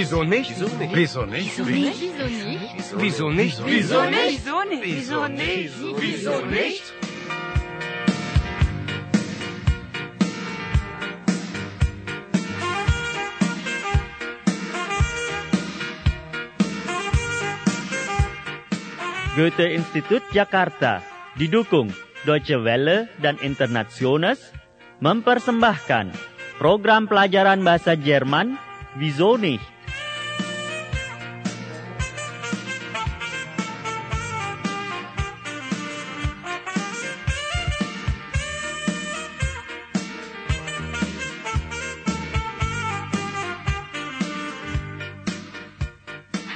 Wieso nicht? Wieso nicht? Wieso nicht? Wieso nicht? Wieso nicht? Wieso nicht? Wieso nicht? Wieso nicht? Goethe-Institut Jakarta didukung Deutsche Welle dan Internationals mempersembahkan program pelajaran bahasa Jerman Wieso nicht?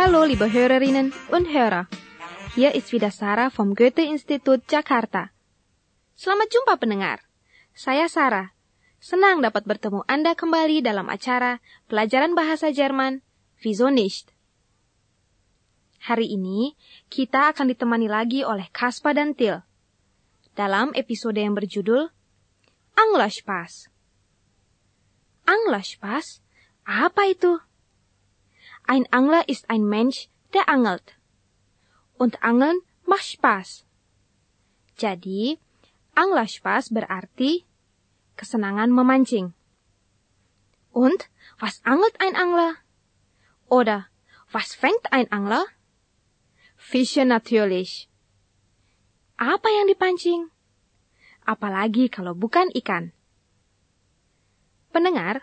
Hallo, liebe Hörerinnen und Hörer. Hier ist wieder Sarah vom Goethe-Institut Jakarta. Selamat jumpa pendengar. Saya Sarah. Senang dapat bertemu Anda kembali dalam acara Pelajaran Bahasa Jerman Wieso nicht? Hari ini, kita akan ditemani lagi oleh Kaspa dan Til. Dalam episode yang berjudul Anglerspaß. Anglerspaß? Apa itu? Ein Angler ist ein Mensch, der angelt. Und Angeln macht Spaß. Jadi, Anglerspaß berarti kesenangan memancing. Und was angelt ein Angler? Oder was fängt ein Angler? Fische natürlich. Apa yang dipancing? Apalagi kalau bukan ikan. Pendengar,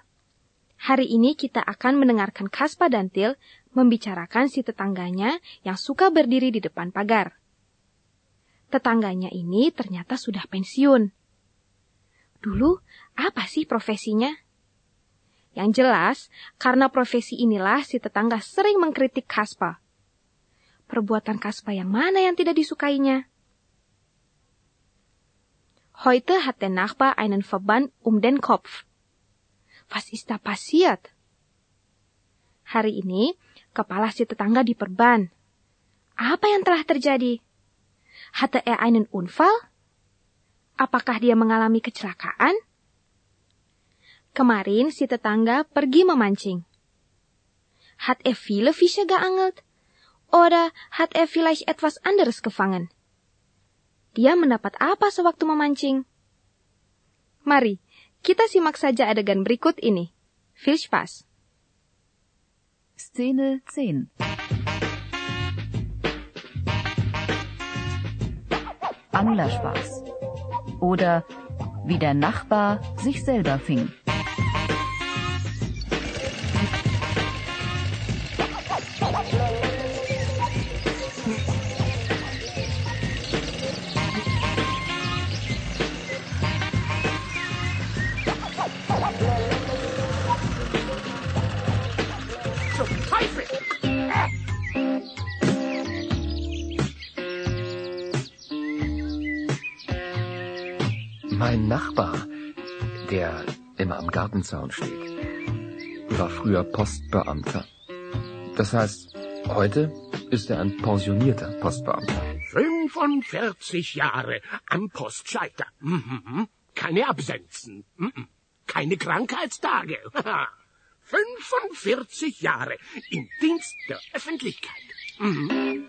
Hari ini kita akan mendengarkan Kaspa dan Til membicarakan si tetangganya yang suka berdiri di depan pagar. Tetangganya ini ternyata sudah pensiun. Dulu, apa sih profesinya? Yang jelas, karena profesi inilah si tetangga sering mengkritik Kaspa. Perbuatan Kaspa yang mana yang tidak disukainya? Heute hat der Nachbar einen Verband um den Kopf. Was ist da passiert? Hari ini, kepala si tetangga diperban. Apa yang telah terjadi? Hatte er einen Unfall? Apakah dia mengalami kecelakaan? Kemarin si tetangga pergi memancing. Hat er viele Fische geangelt? Oder hat er vielleicht etwas anderes gefangen? Dia mendapat apa sewaktu memancing? Mari, kita simak saja adegan berikut ini. Viel Spaß. Szene 10 Anglerspaß oder wie der Nachbar sich selber fing. Gartenzaun steht, war früher Postbeamter. Das heißt, heute ist er ein pensionierter Postbeamter. 45 Jahre am Postschalter. Mhm. Keine Absenzen. Mhm. Keine Krankheitstage. 45 Jahre im Dienst der Öffentlichkeit. Mhm.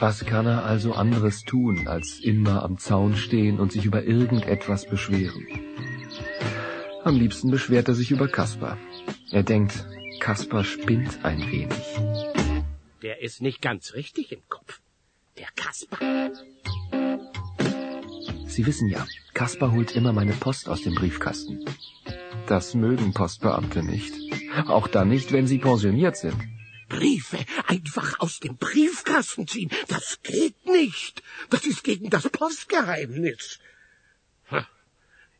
Was kann er also anderes tun, als immer am Zaun stehen und sich über irgendetwas beschweren? Am liebsten beschwert er sich über Kaspar. Er denkt, Kaspar spinnt ein wenig. Der ist nicht ganz richtig im Kopf. Der Kasper. Sie wissen ja, Kaspar holt immer meine Post aus dem Briefkasten. Das mögen Postbeamte nicht. Auch dann nicht, wenn sie pensioniert sind. Briefe einfach aus dem Briefkasten ziehen, das geht nicht. Das ist gegen das Postgeheimnis.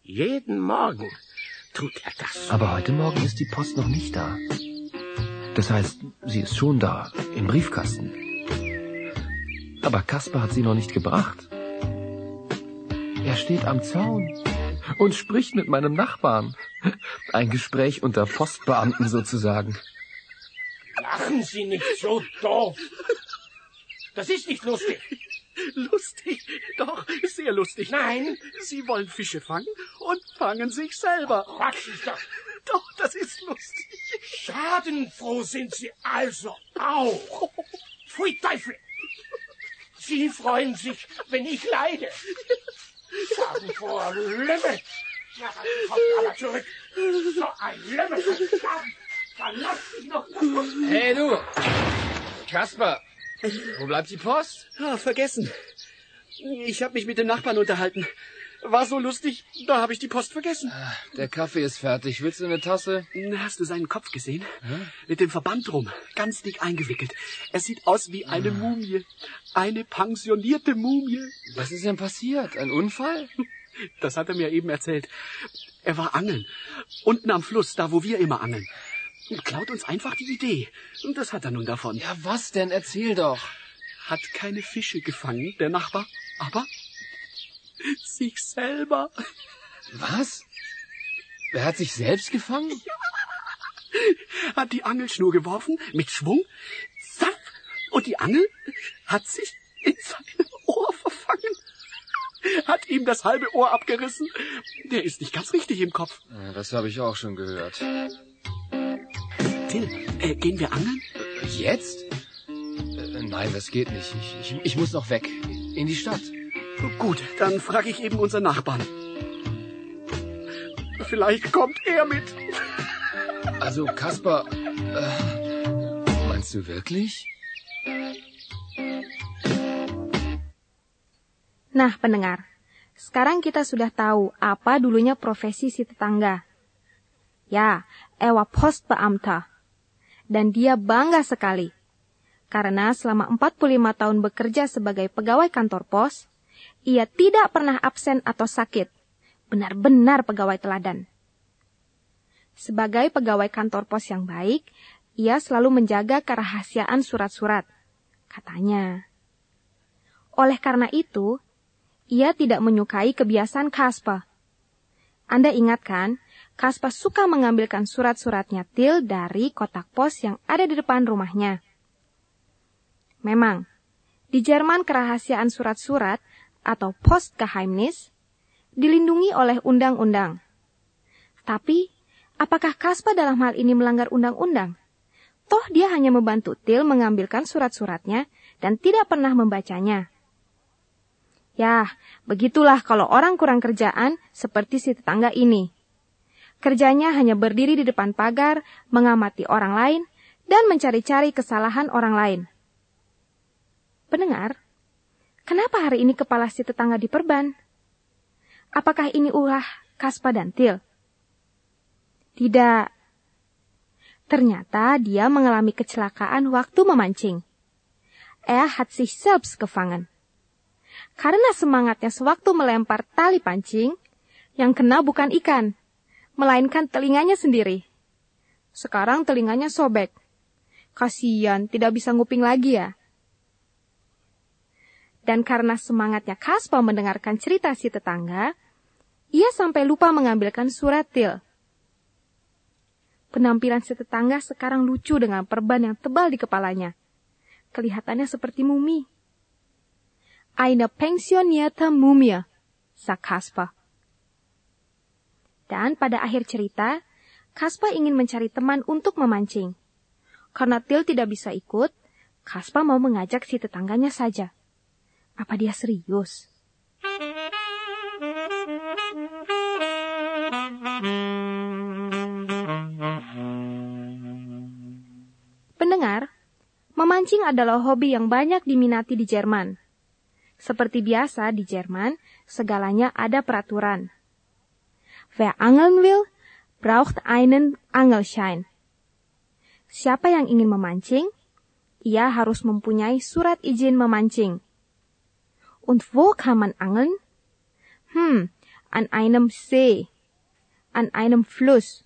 Jeden Morgen tut er das. Aber heute Morgen ist die Post noch nicht da. Das heißt, sie ist schon da, im Briefkasten. Aber Kaspar hat sie noch nicht gebracht. Er steht am Zaun und spricht mit meinem Nachbarn. Ein Gespräch unter Postbeamten sozusagen. Lachen Sie nicht so doof. Das ist nicht lustig. Lustig, doch, sehr lustig. Nein. Sie wollen Fische fangen und fangen sich selber. Quatsch ist das. Doch, das ist lustig. Schadenfroh sind Sie also auch. Pfui Teufel. Sie freuen sich, wenn ich leide. Schadenfroher Lümmel. Ja, dann kommt aber zurück. So ein Lümmel. Verdammt. Verlass dich noch. Hey du! Kasper, wo bleibt die Post? Ah, vergessen. Ich habe mich mit dem Nachbarn unterhalten. War so lustig, da habe ich die Post vergessen. Der Kaffee ist fertig. Willst du eine Tasse? Hast du seinen Kopf gesehen? Mit dem Verband drum, ganz dick eingewickelt. Er sieht aus wie eine Mumie. Eine pensionierte Mumie. Was ist denn passiert? Ein Unfall? Das hat er mir eben erzählt. Er war angeln. Unten am Fluss, da wo wir immer angeln. Und klaut uns einfach die Idee. Und das hat er nun davon. Ja, was denn? Erzähl doch. Hat keine Fische gefangen, der Nachbar, aber sich selber. Was? Er hat sich selbst gefangen? Hat die Angelschnur geworfen, mit Schwung, zack, und die Angel hat sich in seinem Ohr verfangen. Hat ihm das halbe Ohr abgerissen. Der ist nicht ganz richtig im Kopf. Ja, das habe ich auch schon gehört. Till, äh, gehen wir angeln? Jetzt? Äh, nein, das geht nicht. Ich, ich, ich muss noch weg. In die Stadt. Gut, dann frage ich eben unseren Nachbarn. Vielleicht kommt er mit. Also, Kasper, äh, meinst du wirklich? Nah, pendengar. Sekarang kita sudah tahu apa dulunya profesi si tetangga. Ya, Ewa Post Beamta. Dan dia bangga sekali. Karena selama 45 tahun bekerja sebagai pegawai kantor pos, ia tidak pernah absen atau sakit. Benar-benar pegawai teladan. Sebagai pegawai kantor pos yang baik, ia selalu menjaga kerahasiaan surat-surat. Katanya. Oleh karena itu, ia tidak menyukai kebiasaan Kaspa. Anda ingat kan, Kaspa suka mengambilkan surat-suratnya Til dari kotak pos yang ada di depan rumahnya. Memang, di Jerman kerahasiaan surat-surat atau Postgeheimnis dilindungi oleh undang-undang. Tapi, apakah Kaspa dalam hal ini melanggar undang-undang? Toh dia hanya membantu Til mengambilkan surat-suratnya dan tidak pernah membacanya. Ya, begitulah kalau orang kurang kerjaan seperti si tetangga ini. Kerjanya hanya berdiri di depan pagar, mengamati orang lain, dan mencari-cari kesalahan orang lain. Pendengar, kenapa hari ini kepala si tetangga diperban? Apakah ini ulah Kaspa dan Til? Tidak. Ternyata dia mengalami kecelakaan waktu memancing. Er hat sich selbst gefangen. Karena semangatnya sewaktu melempar tali pancing, yang kena bukan ikan, melainkan telinganya sendiri. Sekarang telinganya sobek. Kasian, tidak bisa nguping lagi ya. Dan karena semangatnya Kaspa mendengarkan cerita si tetangga, ia sampai lupa mengambilkan surat til. Penampilan si tetangga sekarang lucu dengan perban yang tebal di kepalanya. Kelihatannya seperti mumi. Eine pensionierte Mumie, sa Kaspa. Dan pada akhir cerita, Kaspa ingin mencari teman untuk memancing. Karena Til tidak bisa ikut, Kaspa mau mengajak si tetangganya saja. Apa dia serius? Pendengar, memancing adalah hobi yang banyak diminati di Jerman. Seperti biasa di Jerman, segalanya ada peraturan. Wer angeln will, braucht einen Angelschein. Siapa yang ingin memancing, ia harus mempunyai surat izin memancing. Und wo kann man angeln? Hm, an einem See, an einem Fluss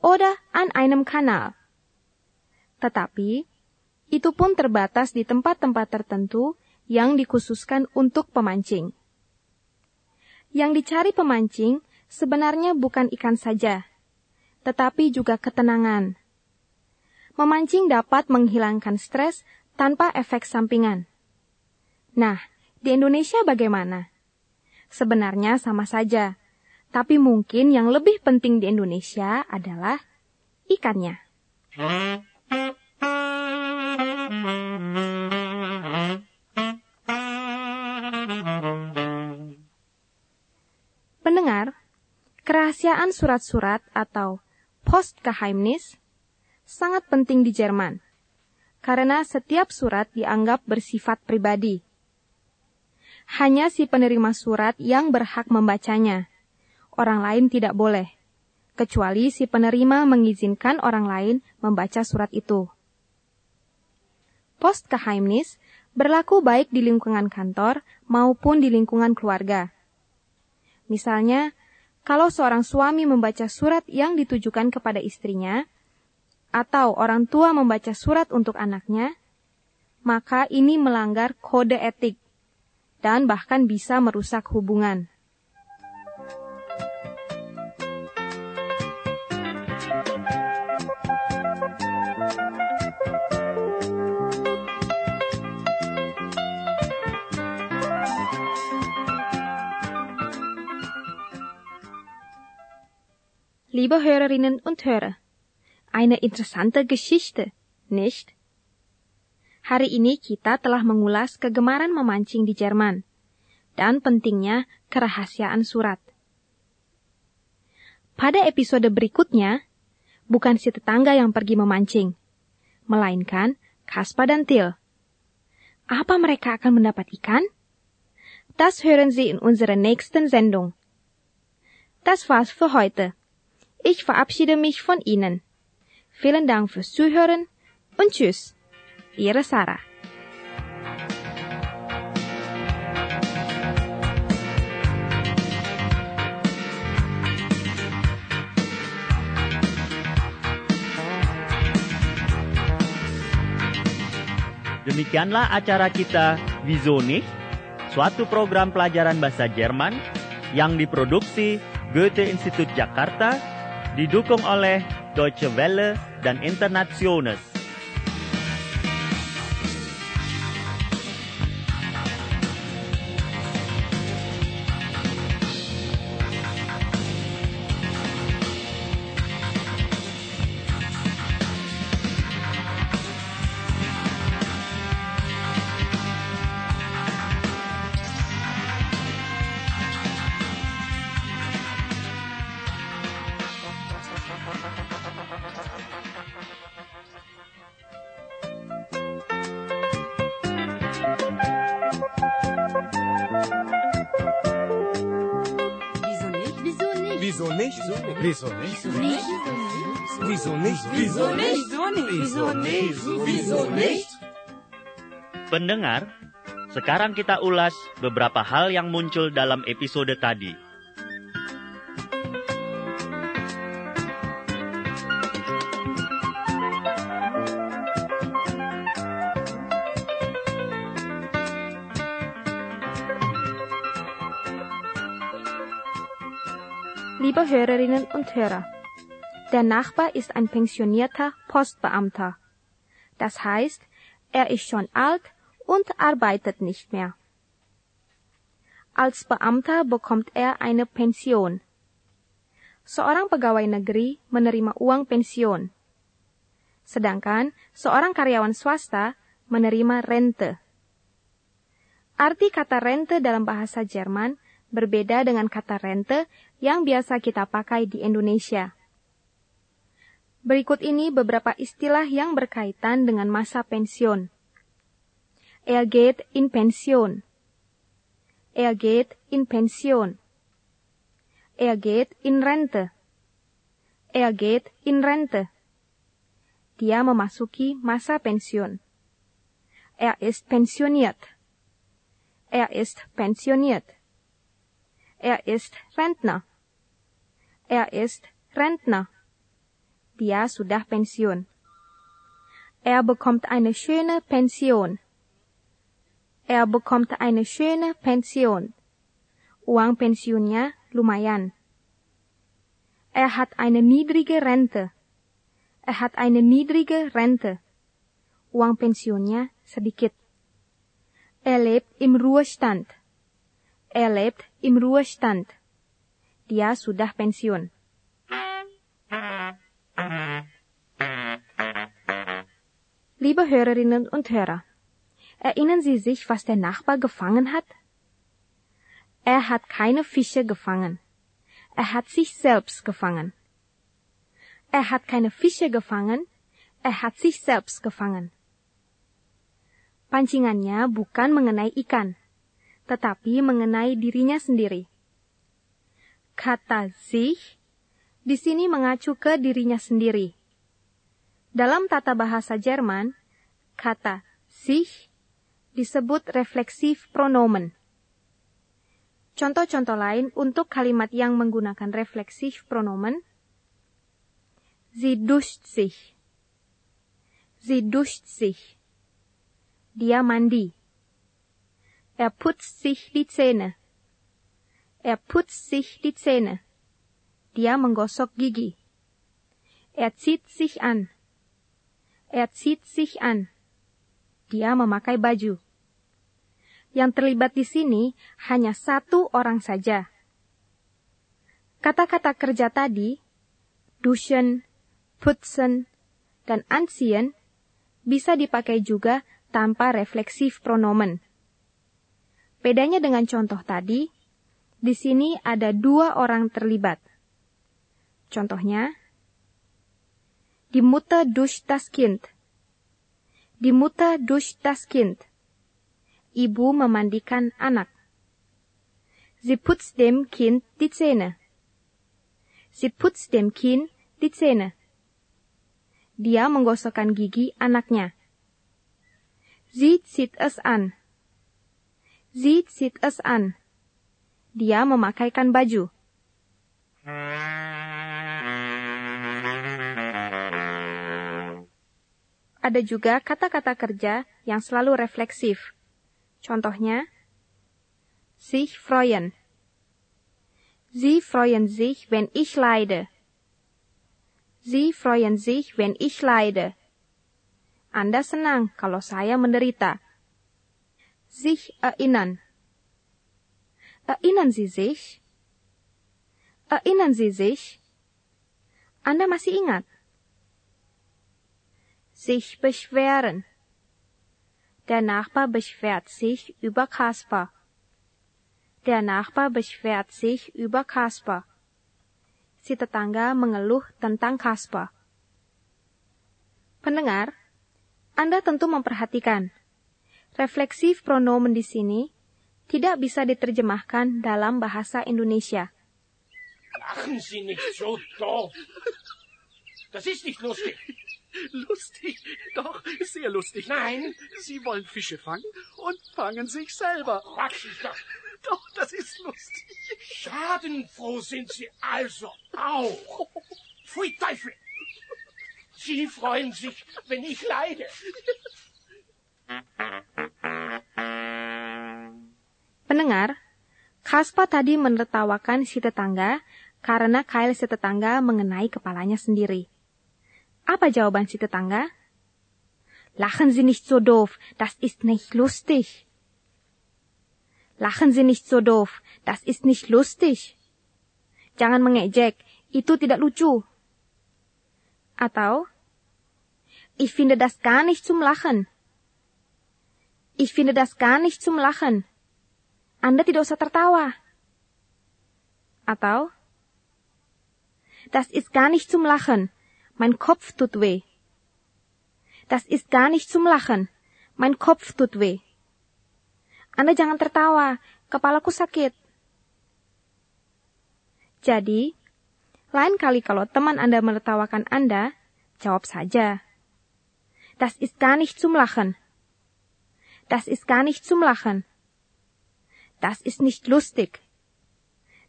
oder an einem Kanal. Tetapi, itu pun terbatas di tempat-tempat tertentu yang dikhususkan untuk pemancing. Yang dicari pemancing sebenarnya bukan ikan saja, tetapi juga ketenangan. Memancing dapat menghilangkan stres tanpa efek sampingan. Nah, Di Indonesia bagaimana? Sebenarnya sama saja, tapi mungkin yang lebih penting di Indonesia adalah ikannya. Pendengar, kerahasiaan surat-surat atau Postgeheimnis sangat penting di Jerman karena setiap surat dianggap bersifat pribadi. Hanya si penerima surat yang berhak membacanya. Orang lain tidak boleh, kecuali si penerima mengizinkan orang lain membaca surat itu. Postgeheimnis berlaku baik di lingkungan kantor maupun di lingkungan keluarga. Misalnya, kalau seorang suami membaca surat yang ditujukan kepada istrinya, atau orang tua membaca surat untuk anaknya, maka ini melanggar kode etik dan bahkan bisa merusak hubungan. Liebe Hörerinnen und Hörer, eine interessante Geschichte, nicht? Hari ini kita telah mengulas kegemaran memancing di Jerman dan pentingnya kerahasiaan surat. Pada episode berikutnya, bukan si tetangga yang pergi memancing, melainkan Kaspa dan Til. Apa mereka akan mendapat ikan? Das hören Sie in unserer nächsten Sendung. Das war's für heute. Ich verabschiede mich von Ihnen. Vielen Dank fürs Zuhören und Tschüss. Ihre Sarah. Demikianlah acara kita nicht? Suatu program pelajaran bahasa Jerman yang diproduksi Goethe Institut Jakarta didukung oleh Deutsche Welle dan Internationes. Wieso nicht? Wieso nicht? Wieso nicht? Wieso nicht? Wieso nicht? Pendengar, sekarang kita ulas beberapa hal yang muncul dalam episode tadi. Liebe Hörerinnen und Hörer, der Nachbar ist ein pensionierter Postbeamter. Das heißt, er ist schon alt und arbeitet nicht mehr. Als Beamter bekommt er eine Pension. Seorang pegawai negeri menerima uang pensiun. Sedangkan seorang karyawan swasta menerima rente. Arti kata rente dalam bahasa Jerman berbeda dengan kata rente yang biasa kita pakai di Indonesia. Berikut ini beberapa istilah yang berkaitan dengan masa pensiun. Geht in Pension. Geht in Pension. Geht in Rente. Geht in Rente. Dia memasuki masa pensiun. Er ist pensioniert. Er ist pensioniert. Er ist Rentner. Er ist Rentner. Dia sudah pensiun. Er bekommt eine schöne Pension. Er bekommt eine schöne Pension. Uang pensiunnya lumayan. Er hat eine niedrige Rente. Er hat eine niedrige Rente. Uang pensiunnya sedikit. Er lebt im Ruhestand. Er lebt im Ruhestand. Dia sudah pensiun. Liebe Hörerinnen und Hörer, erinnern Sie sich, was der Nachbar gefangen hat? Er hat keine Fische gefangen. Er hat sich selbst gefangen. Er hat keine Fische gefangen. Er hat sich selbst gefangen. Pancingannya bukan mengenai ikan, tetapi mengenai dirinya sendiri. Kata sich di sini mengacu ke dirinya sendiri. Dalam tata bahasa Jerman, kata sich disebut refleksif pronomen. Contoh-contoh lain untuk kalimat yang menggunakan refleksif pronomen. Sie duscht sich. Sie duscht sich. Dia mandi. Er putzt sich die Zähne. Er putzt sich die Zähne. Dia menggosok gigi. Er zieht sich an. Er zieht sich an. Dia memakai baju. Yang terlibat di sini hanya satu orang saja. Kata-kata kerja tadi, duschen, putzen, dan anziehen bisa dipakai juga tanpa refleksif pronomen. Bedanya dengan contoh tadi, di sini ada dua orang terlibat. Contohnya, die Mutter duscht das Kind. Die Mutter duscht das Kind ibu memandikan anak. Sie putzt dem Kind die Zähne. Sie putzt dem Kind die Zähne. Dia menggosokkan gigi anaknya. Sie zieht es an. Sie zieht es an. Dia memakaikan baju. Ada juga kata-kata kerja yang selalu refleksif. Contohnya, sich freuen. Sie freuen sich, wenn ich leide. Sie freuen sich, wenn ich leide. Anda senang kalau saya menderita. Sich erinnern. Erinnern Sie sich? Erinnern Sie sich? Anda masih ingat? Sich beschweren. Der Nachbar beschwert sich über Kasper. Der Nachbar beschwert sich über Kasper. Si tetangga mengeluh tentang Kasper. Pendengar, Anda tentu memperhatikan refleksif pronomen di sini tidak bisa diterjemahkan dalam bahasa Indonesia. Lachen Sie nicht so doof. Das ist nicht lustig. Lustig, doch, sehr lustig. Nein. Sie wollen Fische fangen und fangen sich selber. Quatsch ist doch. Doch, das ist lustig. Schadenfroh sind Sie also auch. Pfui Teufel. Sie freuen sich, wenn ich leide. Pendengar, Kaspa tadi menertawakan si tetangga karena kail si tetangga mengenai kepalanya sendiri. Apa jawaban si tetangga? Lachen Sie nicht so doof, das ist nicht lustig. Lachen Sie nicht so doof, das ist nicht lustig. Jangan mengejek, itu tidak lucu. Atau, ich finde das gar nicht zum Lachen. Ich finde das gar nicht zum Lachen. Anda tidak usah tertawa. Atau, das ist gar nicht zum Lachen. Mein Kopf tut weh. Das ist gar nicht zum Lachen. Mein Kopf tut weh. Anda jangan tertawa, kepalaku sakit. Jadi, lain kali kalau teman Anda menertawakan Anda, jawab saja. Das ist gar nicht zum Lachen. Das ist gar nicht zum Lachen. Das ist nicht lustig.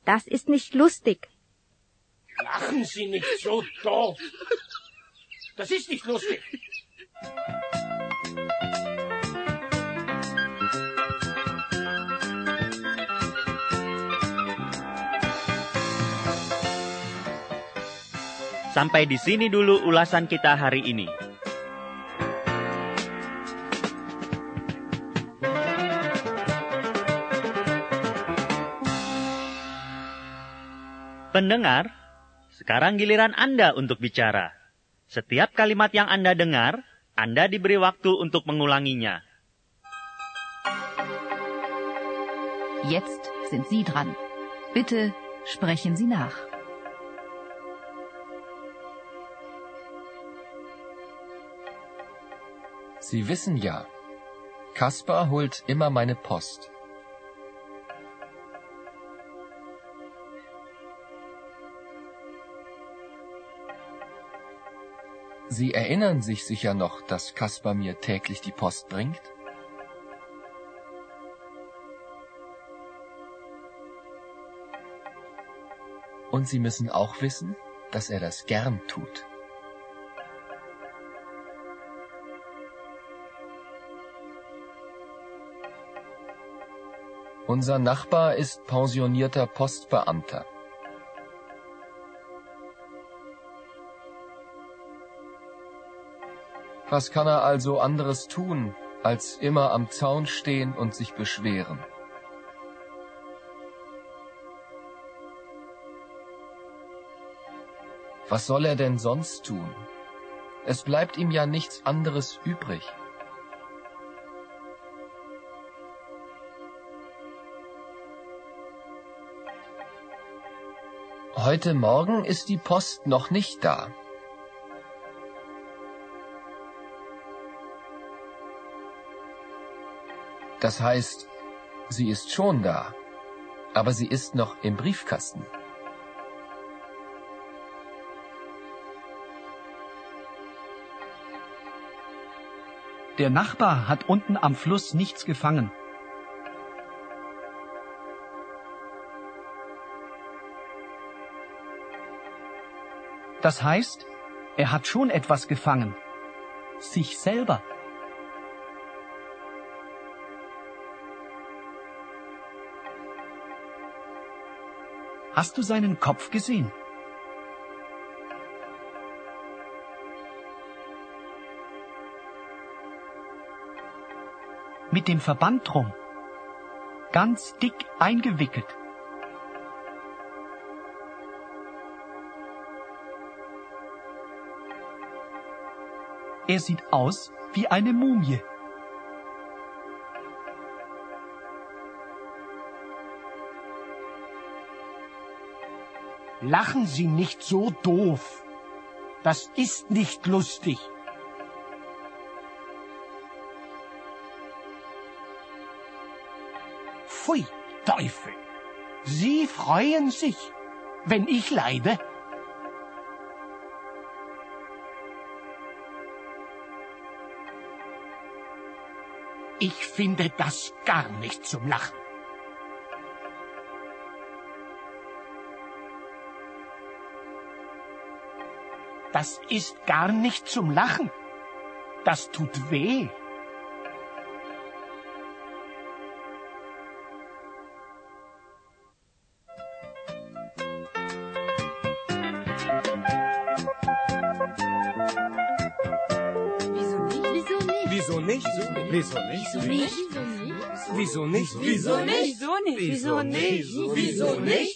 Das ist nicht lustig. Lachen Sie nicht so doof. Das ist nicht lustig. Sampai di sini dulu ulasan kita hari ini. Pendengar, sekarang giliran Anda untuk bicara. Setiap kalimat yang Anda dengar, Anda diberi waktu untuk mengulanginya. Jetzt sind Sie dran. Bitte sprechen Sie nach. Sie wissen ja, Kaspar holt immer meine Post. Sie erinnern sich sicher noch, dass Kaspar mir täglich die Post bringt? Und Sie müssen auch wissen, dass er das gern tut. Unser Nachbar ist pensionierter Postbeamter. Was kann er also anderes tun, als immer am Zaun stehen und sich beschweren? Was soll er denn sonst tun? Es bleibt ihm ja nichts anderes übrig. Heute Morgen ist die Post noch nicht da. Das heißt, sie ist schon da, aber sie ist noch im Briefkasten. Der Nachbar hat unten am Fluss nichts gefangen. Das heißt, er hat schon etwas gefangen. Sich selber. Hast du seinen Kopf gesehen? Mit dem Verband drum. Ganz dick eingewickelt. Er sieht aus wie eine Mumie. Lachen Sie nicht so doof. Das ist nicht lustig. Pfui, Teufel. Sie freuen sich, wenn ich leide. Ich finde das gar nicht zum Lachen. Das ist gar nicht zum Lachen. Das tut weh. Wieso nicht? Wieso nicht? Wieso nicht? Wieso nicht? Wieso nicht? Wieso nicht? Wieso nicht? Wieso nicht?